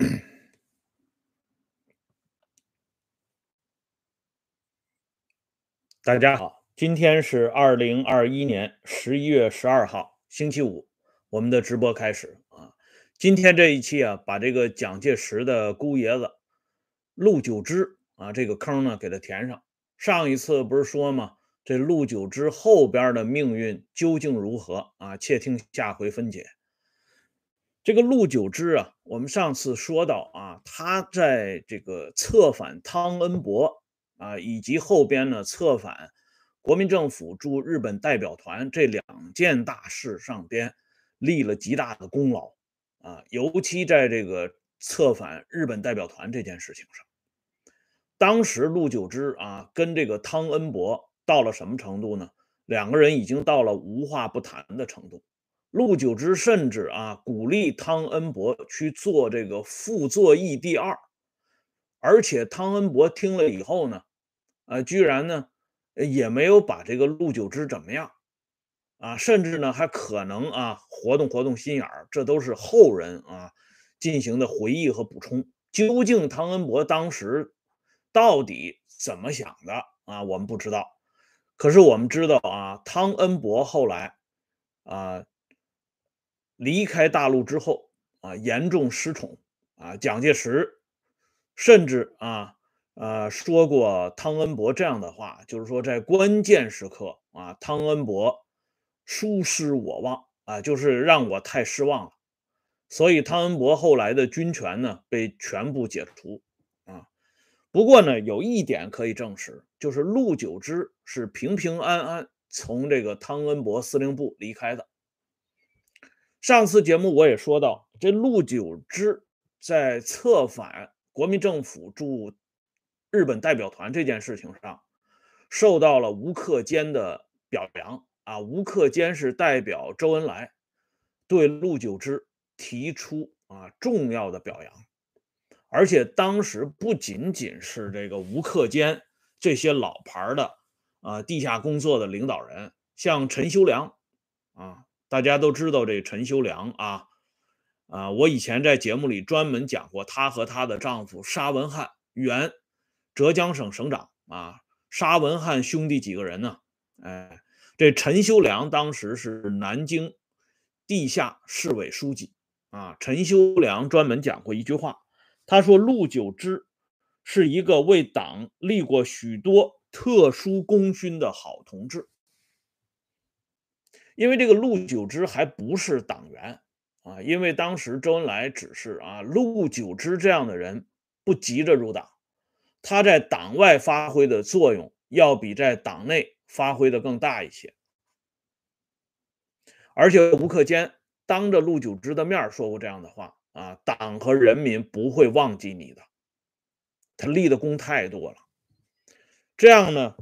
大家好，今天是二零二一年十一月十二号，星期五，我们的直播开始啊。今天这一期啊，把这个蒋介石的姑爷子陆九之啊这个坑呢给他填上。上一次不是说吗？这陆九之后边的命运究竟如何啊？且听下回分解。这个陆九之啊，我们上次说到啊，他在这个策反汤恩伯。啊，以及后边呢，策反国民政府驻日本代表团这两件大事上边立了极大的功劳啊，尤其在这个策反日本代表团这件事情上，当时陆九之啊，跟这个汤恩伯到了什么程度呢？两个人已经到了无话不谈的程度。陆九之甚至啊，鼓励汤恩伯去做这个副作义第二，而且汤恩伯听了以后呢。啊，居然呢，也没有把这个陆九之怎么样，啊，甚至呢还可能啊活动活动心眼儿，这都是后人啊进行的回忆和补充。究竟汤恩伯当时到底怎么想的啊？我们不知道。可是我们知道啊，汤恩伯后来啊离开大陆之后啊，严重失宠啊，蒋介石甚至啊。呃，说过汤恩伯这样的话，就是说在关键时刻啊，汤恩伯疏失我望啊，就是让我太失望了。所以汤恩伯后来的军权呢被全部解除啊。不过呢，有一点可以证实，就是陆九之是平平安安从这个汤恩伯司令部离开的。上次节目我也说到，这陆九之在策反国民政府驻。日本代表团这件事情上，受到了吴克坚的表扬啊。吴克坚是代表周恩来对陆九之提出啊重要的表扬，而且当时不仅仅是这个吴克坚这些老牌的啊地下工作的领导人，像陈修良啊，大家都知道这陈修良啊啊，我以前在节目里专门讲过，她和她的丈夫沙文汉原。浙江省省长啊，沙文汉兄弟几个人呢？哎，这陈修良当时是南京地下市委书记啊。陈修良专门讲过一句话，他说：“陆九之是一个为党立过许多特殊功勋的好同志。”因为这个陆九之还不是党员啊，因为当时周恩来指示啊，陆九之这样的人不急着入党。他在党外发挥的作用要比在党内发挥的更大一些，而且吴克坚当着陆九之的面说过这样的话啊，党和人民不会忘记你的，他立的功太多了。这样呢，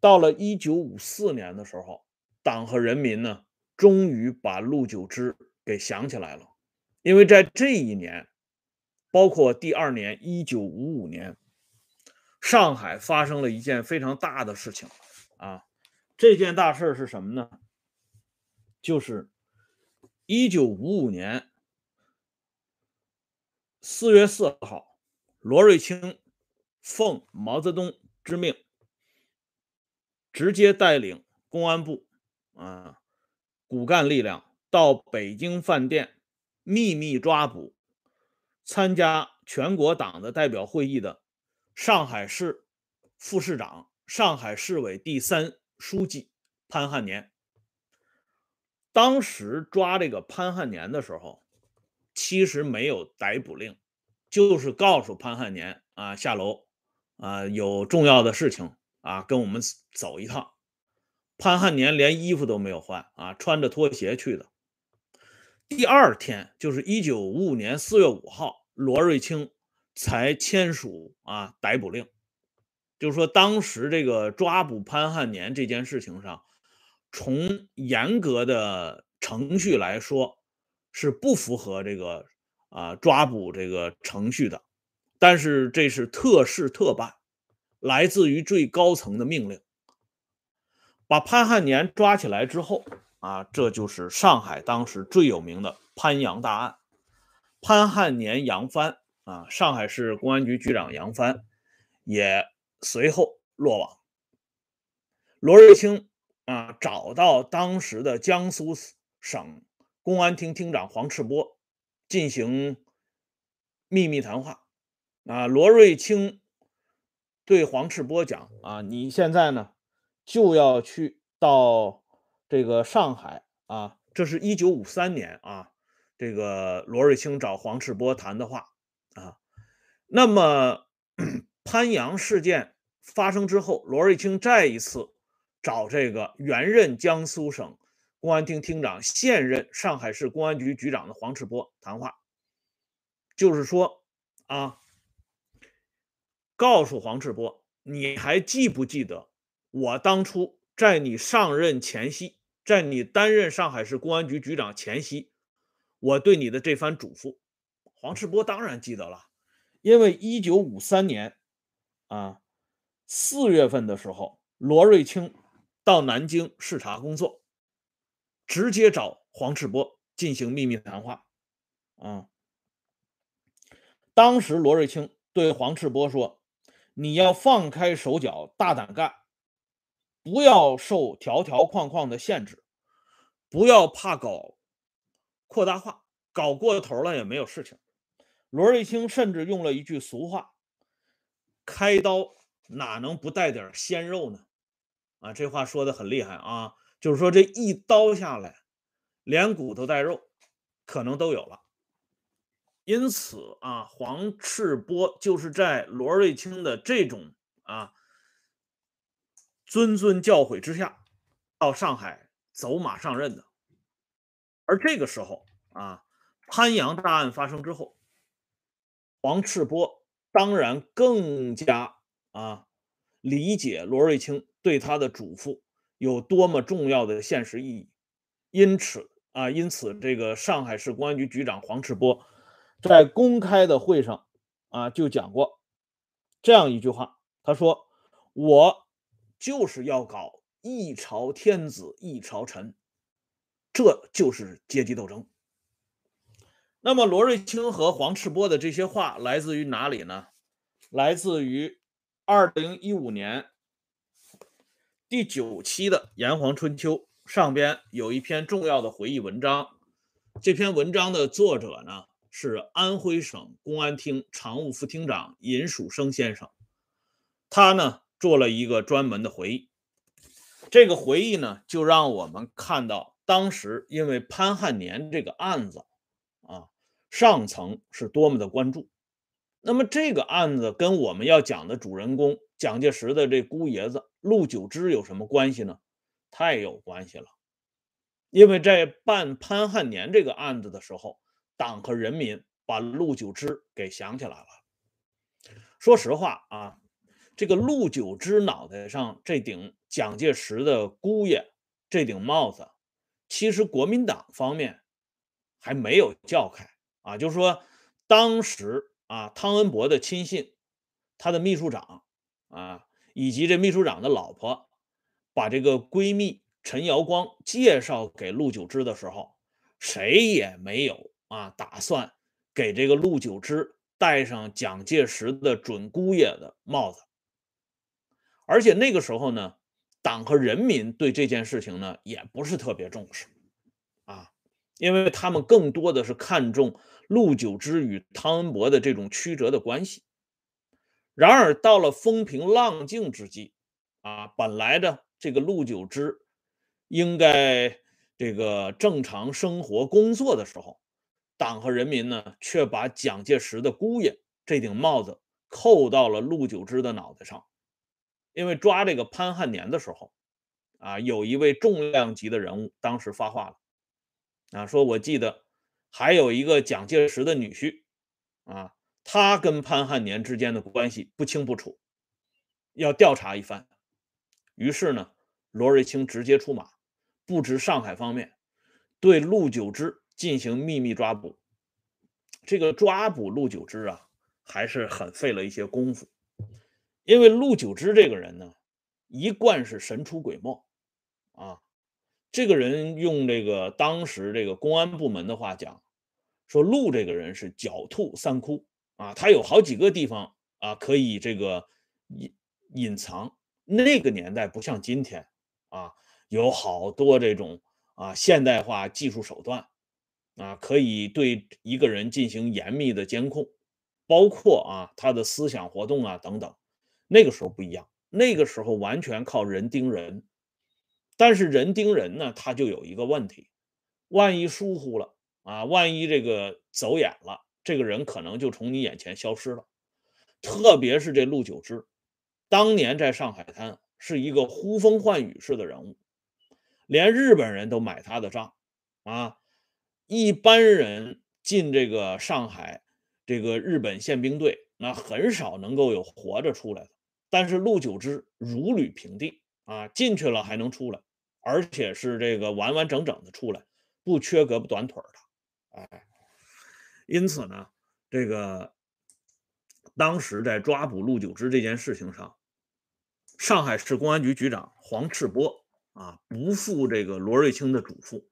到了一九五四年的时候，党和人民呢，终于把陆九之给想起来了，因为在这一年，包括第二年一九五五年。上海发生了一件非常大的事情啊！这件大事是什么呢？就是一九五五年四月四号，罗瑞卿奉毛泽东之命，直接带领公安部啊骨干力量到北京饭店秘密抓捕参加全国党的代表会议的。上海市副市长、上海市委第三书记潘汉年，当时抓这个潘汉年的时候，其实没有逮捕令，就是告诉潘汉年啊下楼啊有重要的事情啊跟我们走一趟。潘汉年连衣服都没有换啊，穿着拖鞋去的。第二天就是一九五五年四月五号，罗瑞卿。才签署啊逮捕令，就是说当时这个抓捕潘汉年这件事情上，从严格的程序来说是不符合这个啊抓捕这个程序的，但是这是特事特办，来自于最高层的命令。把潘汉年抓起来之后啊，这就是上海当时最有名的潘杨大案，潘汉年杨帆。啊，上海市公安局局长杨帆也随后落网。罗瑞卿啊，找到当时的江苏省公安厅厅长黄赤波进行秘密谈话。啊，罗瑞卿对黄赤波讲：“啊，你现在呢就要去到这个上海啊，这是一九五三年啊。这个罗瑞卿找黄赤波谈的话啊。那么 潘阳事件发生之后，罗瑞卿再一次找这个原任江苏省公安厅厅长、现任上海市公安局局长的黄赤波谈话，就是说啊。”告诉黄赤波，你还记不记得我当初在你上任前夕，在你担任上海市公安局局长前夕，我对你的这番嘱咐？黄赤波当然记得了，因为一九五三年啊四月份的时候，罗瑞卿到南京视察工作，直接找黄赤波进行秘密谈话。啊，当时罗瑞卿对黄赤波说。你要放开手脚，大胆干，不要受条条框框的限制，不要怕搞扩大化，搞过头了也没有事情。罗瑞卿甚至用了一句俗话：“开刀哪能不带点鲜肉呢？”啊，这话说的很厉害啊，就是说这一刀下来，连骨头带肉可能都有了。因此啊，黄赤波就是在罗瑞卿的这种啊谆谆教诲之下，到上海走马上任的。而这个时候啊，潘阳大案发生之后，黄赤波当然更加啊理解罗瑞卿对他的嘱咐有多么重要的现实意义。因此啊，因此这个上海市公安局局长黄赤波。在公开的会上，啊，就讲过这样一句话，他说：“我就是要搞一朝天子一朝臣，这就是阶级斗争。”那么，罗瑞卿和黄赤波的这些话来自于哪里呢？来自于二零一五年第九期的《炎黄春秋》上边有一篇重要的回忆文章，这篇文章的作者呢？是安徽省公安厅常务副厅长尹曙生先生，他呢做了一个专门的回忆。这个回忆呢，就让我们看到当时因为潘汉年这个案子啊，上层是多么的关注。那么这个案子跟我们要讲的主人公蒋介石的这姑爷子陆九之有什么关系呢？太有关系了，因为在办潘汉年这个案子的时候。党和人民把陆九之给想起来了。说实话啊，这个陆九之脑袋上这顶蒋介石的姑爷这顶帽子，其实国民党方面还没有叫开啊。就是说，当时啊，汤恩伯的亲信，他的秘书长啊，以及这秘书长的老婆，把这个闺蜜陈瑶光介绍给陆九之的时候，谁也没有。啊，打算给这个陆九之戴上蒋介石的准姑爷的帽子，而且那个时候呢，党和人民对这件事情呢也不是特别重视，啊，因为他们更多的是看重陆九之与汤恩伯的这种曲折的关系。然而到了风平浪静之际，啊，本来的这个陆九之应该这个正常生活工作的时候。党和人民呢，却把蒋介石的姑爷这顶帽子扣到了陆九之的脑袋上。因为抓这个潘汉年的时候，啊，有一位重量级的人物当时发话了，啊，说我记得还有一个蒋介石的女婿，啊，他跟潘汉年之间的关系不清不楚，要调查一番。于是呢，罗瑞卿直接出马，布置上海方面对陆九之。进行秘密抓捕，这个抓捕陆九之啊，还是很费了一些功夫。因为陆九之这个人呢，一贯是神出鬼没啊。这个人用这个当时这个公安部门的话讲，说陆这个人是狡兔三窟啊，他有好几个地方啊可以这个隐隐藏。那个年代不像今天啊，有好多这种啊现代化技术手段啊，可以对一个人进行严密的监控，包括啊他的思想活动啊等等。那个时候不一样，那个时候完全靠人盯人。但是人盯人呢，他就有一个问题，万一疏忽了啊，万一这个走眼了。这个人可能就从你眼前消失了，特别是这陆九芝，当年在上海滩是一个呼风唤雨式的人物，连日本人都买他的账啊！一般人进这个上海这个日本宪兵队，那很少能够有活着出来的。但是陆九之如履平地啊，进去了还能出来，而且是这个完完整整的出来，不缺胳膊短腿的，哎。因此呢，这个当时在抓捕陆九之这件事情上，上海市公安局局长黄赤波啊，不负这个罗瑞卿的嘱咐，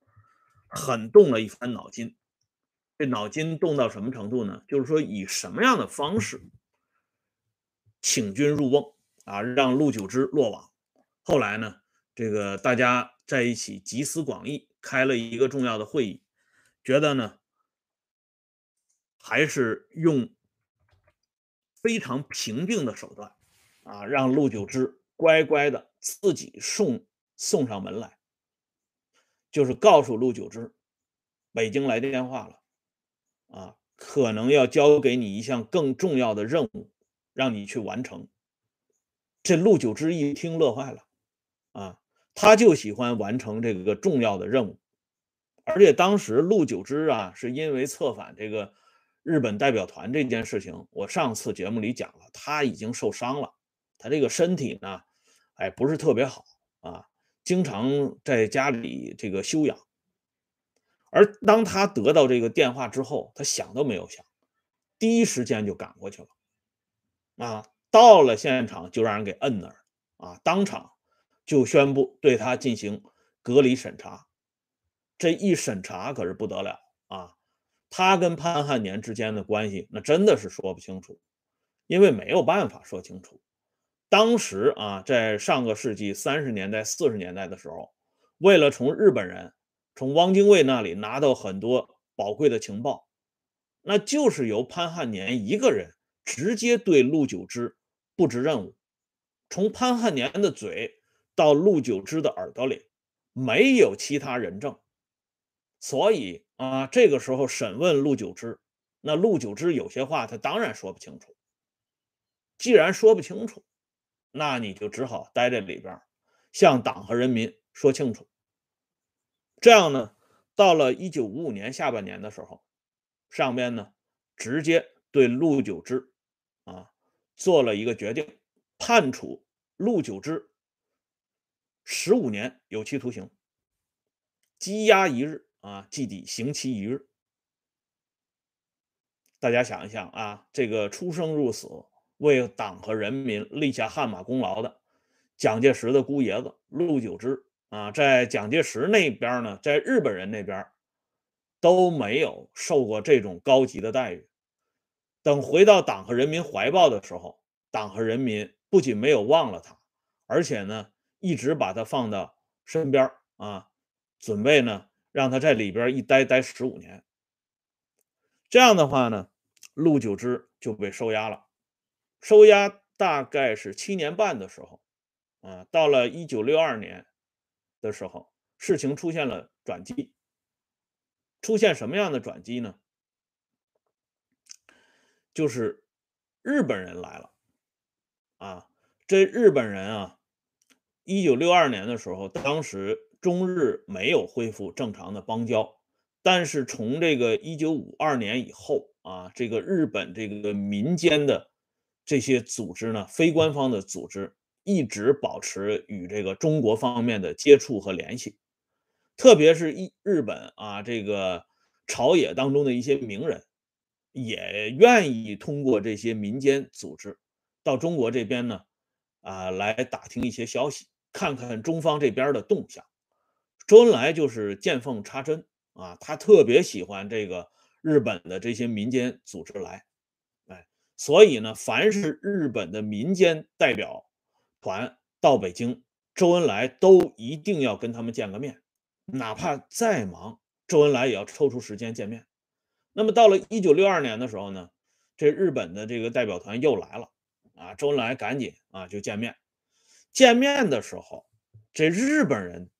很动了一番脑筋。这脑筋动到什么程度呢？就是说，以什么样的方式请君入瓮啊，让陆九之落网。后来呢，这个大家在一起集思广益，开了一个重要的会议，觉得呢。还是用非常平静的手段啊，让陆九之乖乖的自己送送上门来，就是告诉陆九之，北京来电话了，啊，可能要交给你一项更重要的任务，让你去完成。这陆九之一听乐坏了，啊，他就喜欢完成这个重要的任务，而且当时陆九之啊，是因为策反这个。日本代表团这件事情，我上次节目里讲了，他已经受伤了，他这个身体呢，哎，不是特别好啊，经常在家里这个休养。而当他得到这个电话之后，他想都没有想，第一时间就赶过去了，啊，到了现场就让人给摁那儿，啊，当场就宣布对他进行隔离审查，这一审查可是不得了啊。他跟潘汉年之间的关系，那真的是说不清楚，因为没有办法说清楚。当时啊，在上个世纪三十年代、四十年代的时候，为了从日本人、从汪精卫那里拿到很多宝贵的情报，那就是由潘汉年一个人直接对陆九之布置任务，从潘汉年的嘴到陆九之的耳朵里，没有其他人证，所以。啊，这个时候审问陆九之，那陆九之有些话他当然说不清楚。既然说不清楚，那你就只好待在里边，向党和人民说清楚。这样呢，到了一九五五年下半年的时候，上边呢直接对陆九之啊做了一个决定，判处陆九之十五年有期徒刑，羁押一日。啊，即抵刑期一日。大家想一想啊，这个出生入死，为党和人民立下汗马功劳的蒋介石的姑爷子陆九之啊，在蒋介石那边呢，在日本人那边都没有受过这种高级的待遇。等回到党和人民怀抱的时候，党和人民不仅没有忘了他，而且呢，一直把他放到身边啊，准备呢。让他在里边一待待十五年，这样的话呢，陆九之就被收押了。收押大概是七年半的时候，啊，到了一九六二年的时候，事情出现了转机。出现什么样的转机呢？就是日本人来了，啊，这日本人啊，一九六二年的时候，当时。中日没有恢复正常的邦交，但是从这个一九五二年以后啊，这个日本这个民间的这些组织呢，非官方的组织一直保持与这个中国方面的接触和联系，特别是一日本啊，这个朝野当中的一些名人也愿意通过这些民间组织到中国这边呢，啊，来打听一些消息，看看中方这边的动向。周恩来就是见缝插针啊，他特别喜欢这个日本的这些民间组织来，哎，所以呢，凡是日本的民间代表团到北京，周恩来都一定要跟他们见个面，哪怕再忙，周恩来也要抽出时间见面。那么到了一九六二年的时候呢，这日本的这个代表团又来了，啊，周恩来赶紧啊就见面。见面的时候，这日本人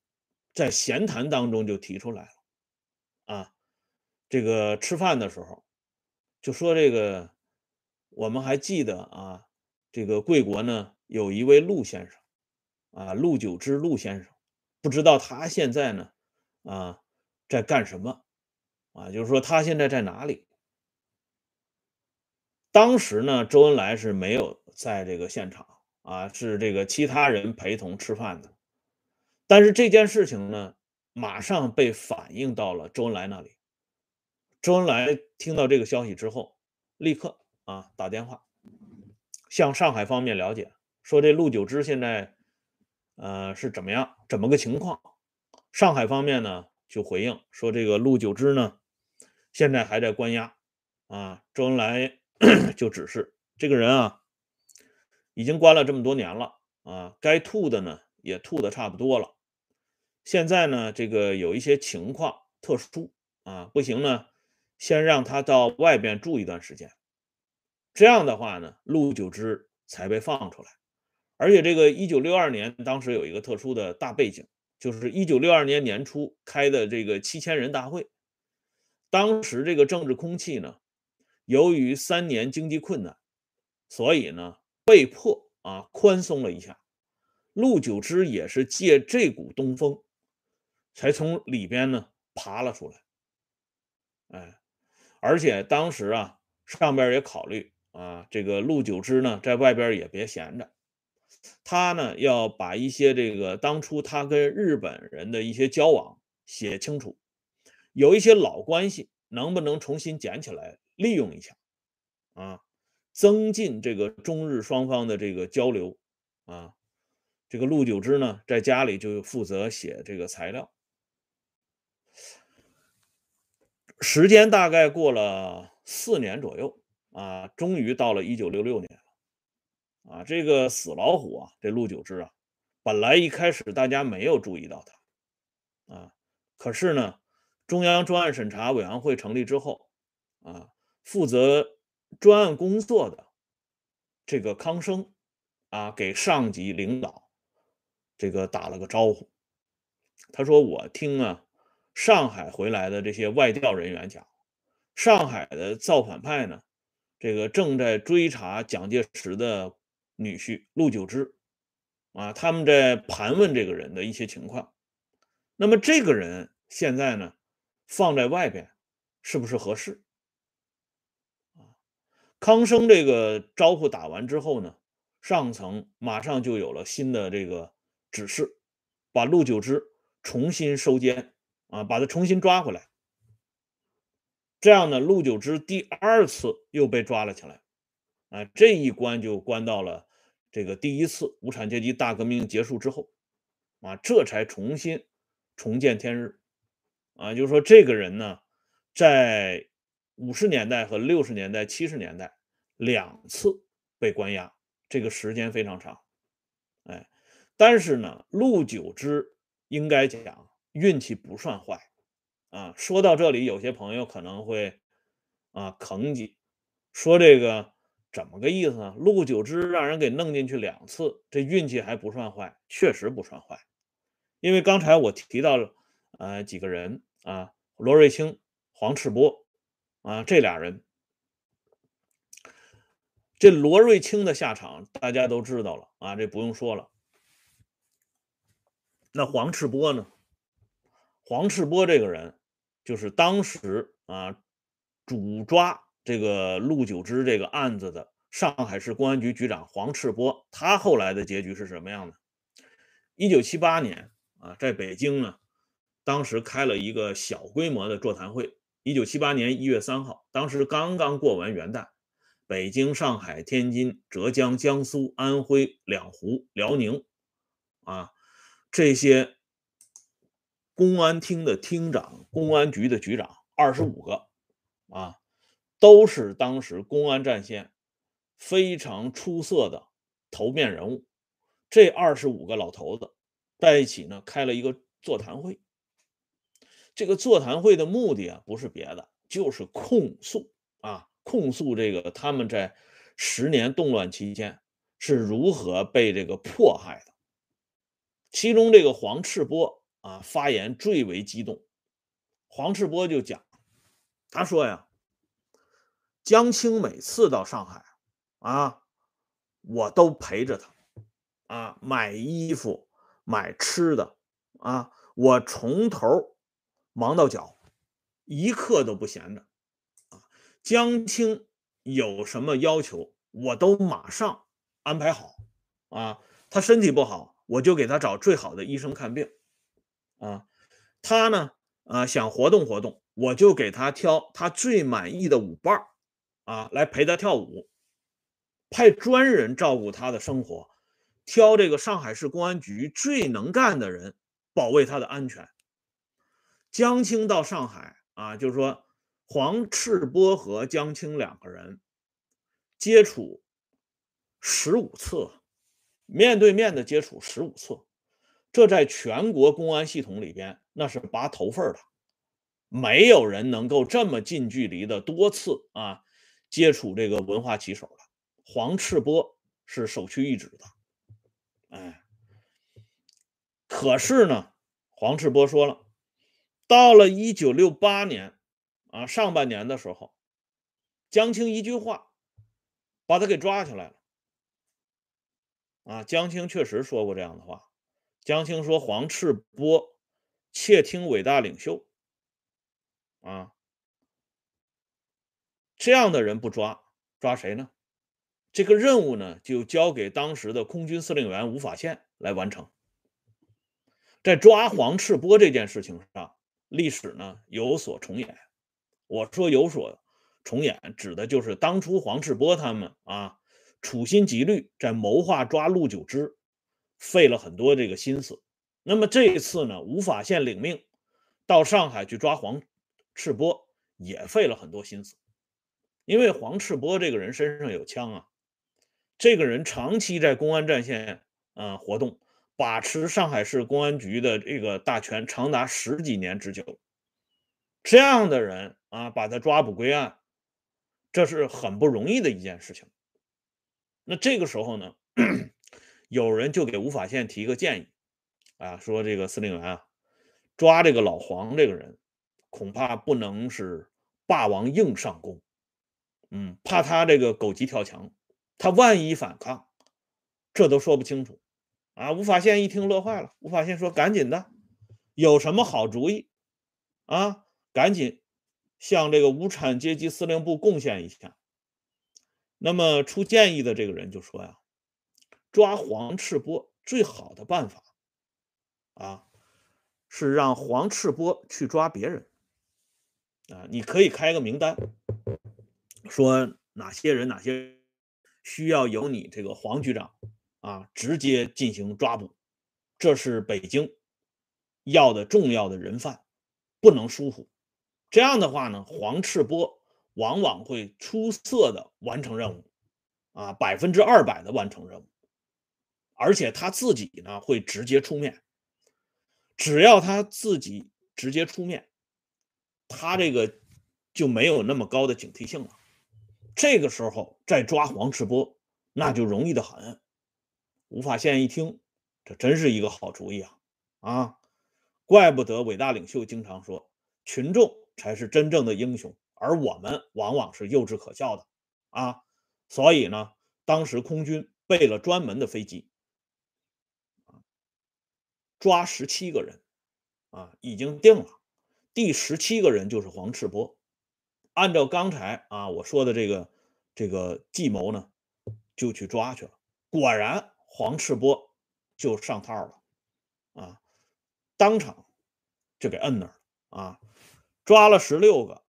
在闲谈当中就提出来了，啊，这个吃饭的时候就说这个。我们还记得啊，这个贵国呢有一位陆先生，啊，陆九之陆先生，不知道他现在呢，啊，在干什么？啊，就是说他现在在哪里？当时呢，周恩来是没有在这个现场，啊，是这个其他人陪同吃饭的。但是这件事情呢，马上被反映到了周恩来那里。周恩来听到这个消息之后，立刻。啊，打电话向上海方面了解，说这陆九芝现在，呃，是怎么样，怎么个情况？上海方面呢就回应说，这个陆九芝呢，现在还在关押。啊，周恩来 就指示这个人啊，已经关了这么多年了，啊，该吐的呢也吐的差不多了。现在呢，这个有一些情况特殊啊，不行呢，先让他到外边住一段时间。这样的话呢，陆九之才被放出来。而且这个一九六二年，当时有一个特殊的大背景，就是一九六二年年初开的这个七千人大会。当时这个政治空气呢，由于三年经济困难，所以呢被迫啊宽松了一下。陆九之也是借这股东风，才从里边呢爬了出来。哎，而且当时啊，上边也考虑。啊，这个陆九之呢，在外边也别闲着，他呢要把一些这个当初他跟日本人的一些交往写清楚，有一些老关系能不能重新捡起来利用一下，啊，增进这个中日双方的这个交流，啊，这个陆九之呢在家里就负责写这个材料，时间大概过了四年左右。啊，终于到了一九六六年了，啊，这个死老虎啊，这陆九之啊，本来一开始大家没有注意到他，啊，可是呢，中央专案审查委员会成立之后，啊，负责专案工作的这个康生，啊，给上级领导这个打了个招呼，他说：“我听啊，上海回来的这些外调人员讲，上海的造反派呢。”这个正在追查蒋介石的女婿陆九芝，啊，他们在盘问这个人的一些情况。那么这个人现在呢，放在外边是不是合适？啊，康生这个招呼打完之后呢，上层马上就有了新的这个指示，把陆九之重新收监，啊，把他重新抓回来。这样呢，陆九之第二次又被抓了起来，啊，这一关就关到了这个第一次无产阶级大革命结束之后，啊，这才重新重见天日，啊，就是说这个人呢，在五十年代和六十年代、七十年代两次被关押，这个时间非常长，哎，但是呢，陆九之应该讲运气不算坏。啊，说到这里，有些朋友可能会啊吭叽，说这个怎么个意思呢？陆九之让人给弄进去两次，这运气还不算坏，确实不算坏。因为刚才我提到了呃几个人啊，罗瑞卿、黄赤波啊这俩人，这罗瑞卿的下场大家都知道了啊，这不用说了。那黄赤波呢？黄赤波这个人。就是当时啊，主抓这个陆九之这个案子的上海市公安局局长黄赤波，他后来的结局是什么样的？一九七八年啊，在北京呢，当时开了一个小规模的座谈会。一九七八年一月三号，当时刚刚过完元旦，北京、上海、天津、浙江、江苏、安徽、两湖、辽宁啊这些。公安厅的厅长，公安局的局长，二十五个，啊，都是当时公安战线非常出色的头面人物。这二十五个老头子在一起呢，开了一个座谈会。这个座谈会的目的啊，不是别的，就是控诉啊，控诉这个他们在十年动乱期间是如何被这个迫害的。其中这个黄赤波啊，发言最为激动。黄赤波就讲，他说呀，江青每次到上海啊，我都陪着他。啊，买衣服，买吃的，啊，我从头忙到脚，一刻都不闲着。啊，江青有什么要求，我都马上安排好。啊，他身体不好，我就给他找最好的医生看病。啊，他呢，啊，想活动活动，我就给他挑他最满意的舞伴，啊，来陪他跳舞，派专人照顾他的生活。挑这个上海市公安局最能干的人，保卫他的安全。江青到上海啊，就是说黄赤波和江青两个人接触十五次，面对面的接触十五次，这在全国公安系统里边那是拔头份的，没有人能够这么近距离的多次啊接触这个文化旗手的。黄赤波是首屈一指的。哎，可是呢，黄赤波说了，到了一九六八年啊上半年的时候，江青一句话把他给抓起来了。啊，江青确实说过这样的话。江青说黄赤波窃听伟大领袖，啊，这样的人不抓，抓谁呢？这个任务呢，就交给当时的空军司令员吴法宪来完成。在抓黄赤波这件事情上，历史呢有所重演。我说有所重演，指的就是当初黄赤波他们啊，处心积虑在谋划抓陆九之，费了很多这个心思。那么这一次呢，吴法宪领命到上海去抓黄赤波，也费了很多心思，因为黄赤波这个人身上有枪啊。这个人长期在公安战线啊活动，把持上海市公安局的这个大权长达十几年之久。这样的人啊，把他抓捕归案，这是很不容易的一件事情。那这个时候呢，有人就给吴法宪提个建议啊，说这个司令员啊，抓这个老黄这个人，恐怕不能是霸王硬上弓，嗯，怕他这个狗急跳墙。他万一反抗，这都说不清楚啊！吴法宪一听乐坏了。吴法宪说：“赶紧的，有什么好主意啊？赶紧向这个无产阶级司令部贡献一下。”那么出建议的这个人就说：“呀，抓黄赤波最好的办法啊，是让黄赤波去抓别人啊！你可以开个名单，说哪些人哪些。”需要由你这个黄局长啊直接进行抓捕，这是北京要的重要的人犯，不能疏忽。这样的话呢，黄赤波往往会出色的完成任务，啊，百分之二百的完成任务，而且他自己呢会直接出面。只要他自己直接出面，他这个就没有那么高的警惕性了。这个时候再抓黄赤波，那就容易的很。吴法宪一听，这真是一个好主意啊！啊，怪不得伟大领袖经常说，群众才是真正的英雄，而我们往往是幼稚可笑的啊！所以呢，当时空军备了专门的飞机，抓十七个人，啊，已经定了，第十七个人就是黄赤波。按照刚才啊我说的这个这个计谋呢，就去抓去了。果然黄赤波就上套了，啊，当场就给摁那儿了啊。抓了十六个，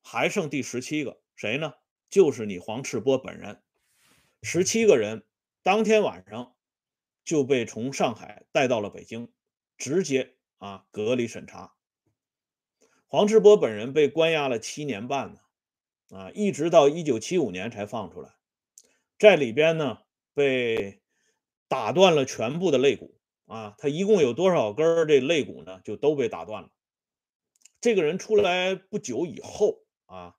还剩第十七个，谁呢？就是你黄赤波本人。十七个人当天晚上就被从上海带到了北京，直接啊隔离审查。黄赤波本人被关押了七年半呢，啊，一直到一九七五年才放出来。在里边呢被打断了全部的肋骨啊，他一共有多少根这肋骨呢？就都被打断了。这个人出来不久以后啊，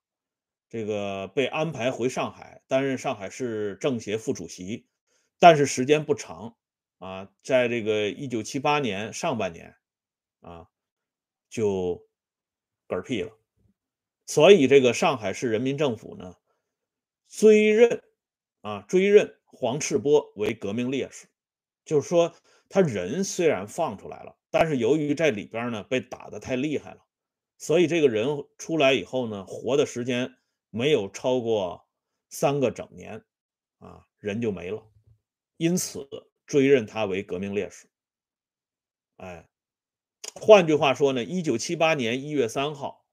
这个被安排回上海担任上海市政协副主席，但是时间不长啊，在这个一九七八年上半年啊就嗝屁了，所以这个上海市人民政府呢追认啊追认黄赤波为革命烈士，就是说他人虽然放出来了，但是由于在里边呢被打的太厉害了。所以这个人出来以后呢，活的时间没有超过三个整年，啊，人就没了，因此追认他为革命烈士。哎，换句话说呢，一九七八年一月三号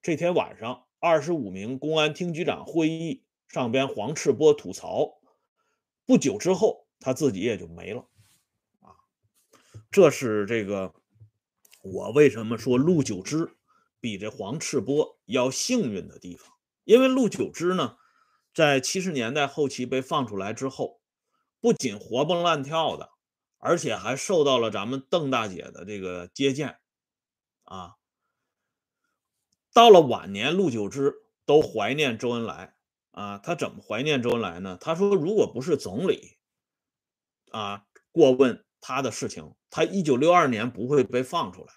这天晚上，二十五名公安厅局长会议上边，黄赤波吐槽，不久之后他自己也就没了，啊，这是这个我为什么说陆九之。比这黄赤波要幸运的地方，因为陆九之呢，在七十年代后期被放出来之后，不仅活蹦乱跳的，而且还受到了咱们邓大姐的这个接见，啊，到了晚年，陆九之都怀念周恩来啊。他怎么怀念周恩来呢？他说，如果不是总理啊过问他的事情，他一九六二年不会被放出来。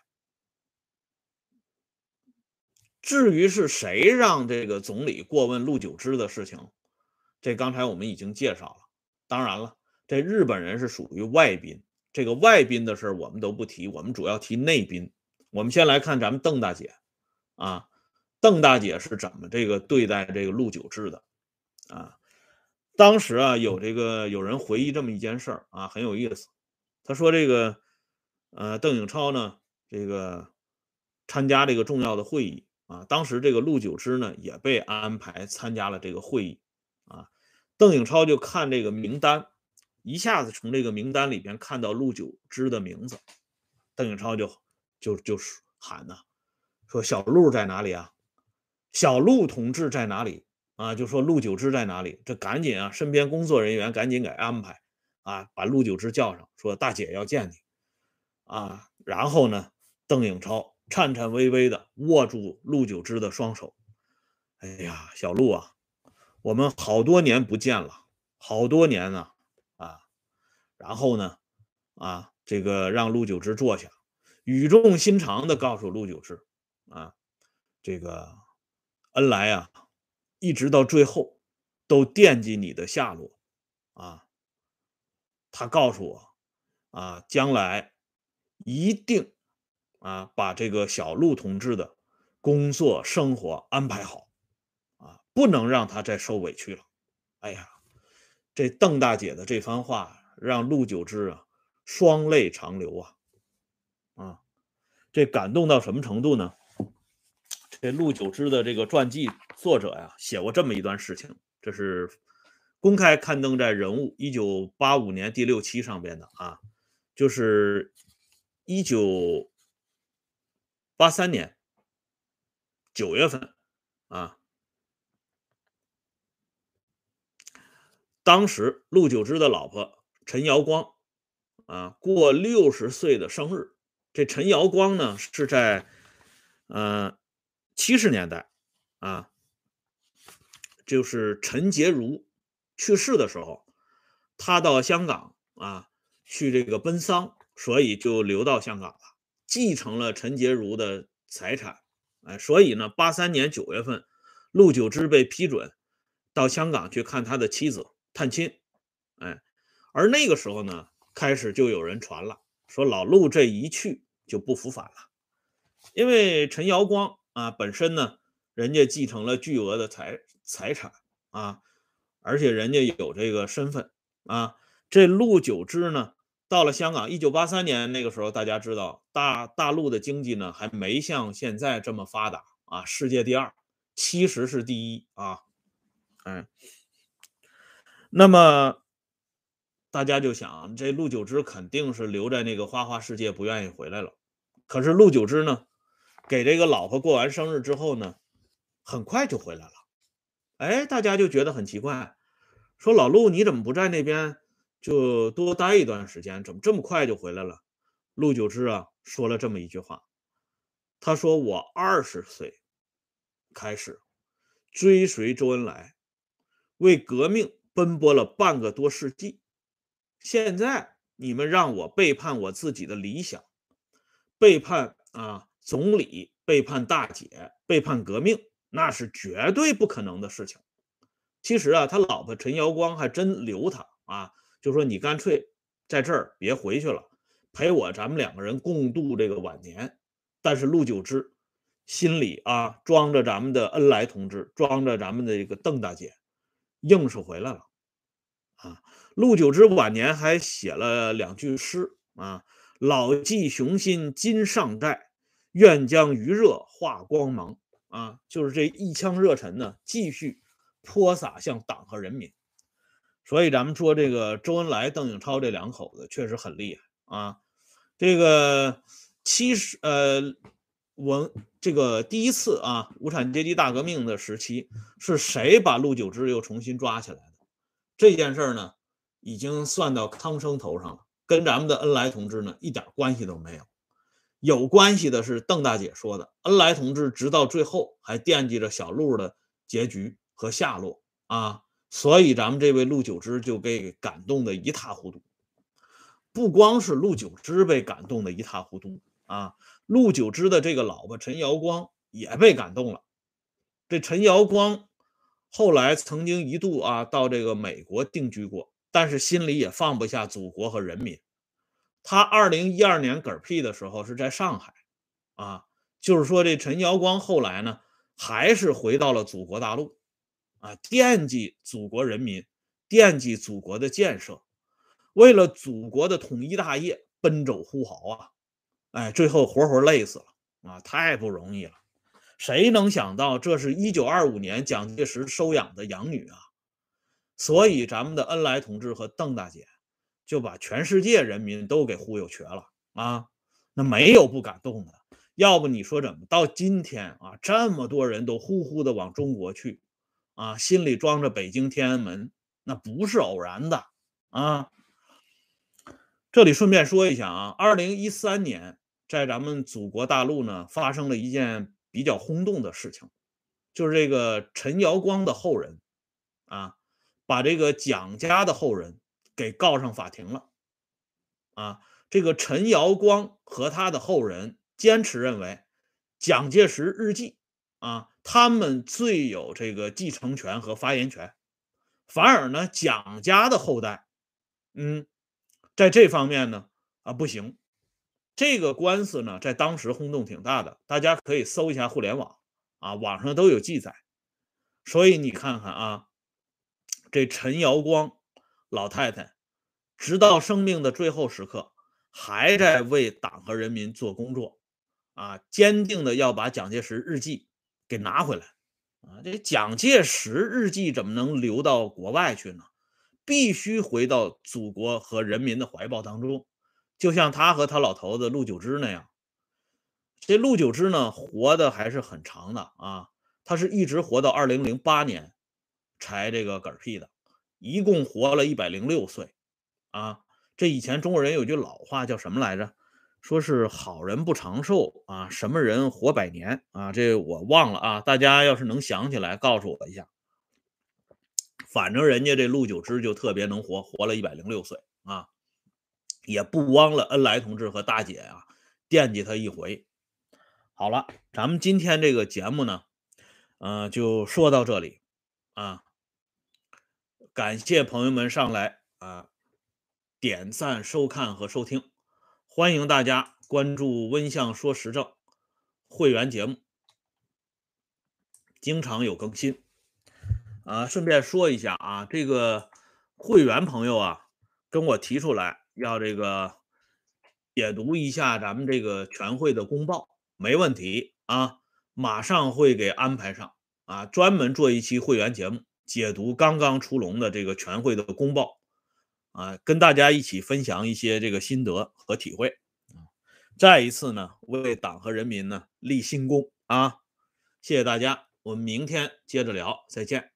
至于是谁让这个总理过问陆九之的事情，这刚才我们已经介绍了。当然了，这日本人是属于外宾，这个外宾的事我们都不提，我们主要提内宾。我们先来看咱们邓大姐啊，邓大姐是怎么这个对待这个陆九芝的啊？当时啊，有这个有人回忆这么一件事儿啊，很有意思。他说这个呃，邓颖超呢，这个参加这个重要的会议。啊，当时这个陆九之呢也被安排参加了这个会议，啊，邓颖超就看这个名单，一下子从这个名单里边看到陆九之的名字，邓颖超就就就喊呐，说小陆在哪里啊？小陆同志在哪里啊？就说陆九之在哪里？这赶紧啊，身边工作人员赶紧给安排啊，把陆九之叫上，说大姐要见你啊。然后呢，邓颖超。颤颤巍巍的握住陆九之的双手，哎呀，小陆啊，我们好多年不见了，好多年呢，啊，然后呢，啊，这个让陆九之坐下，语重心长的告诉陆九之，啊，这个恩来啊，一直到最后都惦记你的下落，啊，他告诉我，啊，将来一定。啊，把这个小陆同志的工作生活安排好，啊，不能让他再受委屈了。哎呀，这邓大姐的这番话让陆九之啊双泪长流啊，啊，这感动到什么程度呢？这陆九芝的这个传记作者呀写过这么一段事情，这是公开刊登在《人物》一九八五年第六期上边的啊，就是一九。八三年九月份，啊，当时陆九芝的老婆陈瑶光，啊，过六十岁的生日。这陈瑶光呢，是在呃七十年代，啊，就是陈洁如去世的时候，他到香港啊去这个奔丧，所以就留到香港了。继承了陈洁如的财产，哎，所以呢，八三年九月份，陆九之被批准到香港去看他的妻子探亲，哎，而那个时候呢，开始就有人传了，说老陆这一去就不复返了，因为陈瑶光啊本身呢，人家继承了巨额的财财产啊，而且人家有这个身份啊，这陆九芝呢。到了香港，一九八三年那个时候，大家知道大大陆的经济呢还没像现在这么发达啊，世界第二，其实是第一啊，嗯，那么大家就想，这陆九芝肯定是留在那个花花世界，不愿意回来了。可是陆九芝呢，给这个老婆过完生日之后呢，很快就回来了。哎，大家就觉得很奇怪，说老陆你怎么不在那边就多待一段时间？怎么这么快就回来了？陆九之啊说了这么一句话，他说我二十岁开始追随周恩来，为革命奔波了半个多世纪，现在你们让我背叛我自己的理想，背叛啊总理，背叛大姐，背叛革命。那是绝对不可能的事情。其实啊，他老婆陈瑶光还真留他啊，就说你干脆在这儿别回去了，陪我咱们两个人共度这个晚年。但是陆九之心里啊装着咱们的恩来同志，装着咱们的这个邓大姐，硬是回来了啊。陆九之晚年还写了两句诗啊：“老骥雄心今尚在，愿将余热化光芒。”啊，就是这一腔热忱呢，继续泼洒向党和人民。所以咱们说这个周恩来、邓颖超这两口子确实很厉害啊。这个七十呃，我这个第一次啊，无产阶级大革命的时期是谁把陆九芝又重新抓起来的？这件事呢，已经算到汤生头上了，跟咱们的恩来同志呢一点关系都没有。有关系的是邓大姐说的，恩来同志直到最后还惦记着小陆的结局和下落啊，所以咱们这位陆九芝就被感动的一塌糊涂。不光是陆九芝被感动的一塌糊涂啊，陆九芝的这个老婆陈瑶光也被感动了。这陈瑶光后来曾经一度啊到这个美国定居过，但是心里也放不下祖国和人民。他二零一二年嗝屁的时候是在上海，啊，就是说这陈瑶光后来呢，还是回到了祖国大陆，啊，惦记祖国人民，惦记祖国的建设，为了祖国的统一大业奔走呼号啊，哎，最后活活累死了啊，太不容易了。谁能想到这是一九二五年蒋介石收养的养女啊？所以咱们的恩来同志和邓大姐。就把全世界人民都给忽悠瘸了啊！那没有不感动的，要不你说怎么到今天啊，这么多人都呼呼的往中国去啊，心里装着北京天安门，那不是偶然的啊！这里顺便说一下啊，二零一三年在咱们祖国大陆呢，发生了一件比较轰动的事情，就是这个陈瑶光的后人啊，把这个蒋家的后人。给告上法庭了，啊，这个陈瑶光和他的后人坚持认为，蒋介石日记啊，他们最有这个继承权和发言权，反而呢，蒋家的后代，嗯，在这方面呢，啊，不行。这个官司呢，在当时轰动挺大的，大家可以搜一下互联网啊，网上都有记载。所以你看看啊，这陈瑶光。老太太，直到生命的最后时刻，还在为党和人民做工作，啊，坚定的要把蒋介石日记给拿回来，啊，这蒋介石日记怎么能流到国外去呢？必须回到祖国和人民的怀抱当中，就像他和他老头子陆九之那样。这陆九之呢，活的还是很长的啊，他是一直活到二零零八年才这个嗝屁的。一共活了一百零六岁，啊，这以前中国人有句老话叫什么来着？说是好人不长寿啊，什么人活百年啊？这我忘了啊，大家要是能想起来，告诉我一下。反正人家这陆九之就特别能活，活了一百零六岁啊，也不枉了恩来同志和大姐啊，惦记他一回。好了，咱们今天这个节目呢，嗯，就说到这里啊。感谢朋友们上来啊，点赞、收看和收听，欢迎大家关注“温相说时政”会员节目，经常有更新。啊，顺便说一下啊，这个会员朋友啊，跟我提出来要这个解读一下咱们这个全会的公报，没问题啊，马上会给安排上啊，专门做一期会员节目。解读刚刚出笼的这个全会的公报，啊，跟大家一起分享一些这个心得和体会，再一次呢为党和人民呢立新功啊！谢谢大家，我们明天接着聊，再见。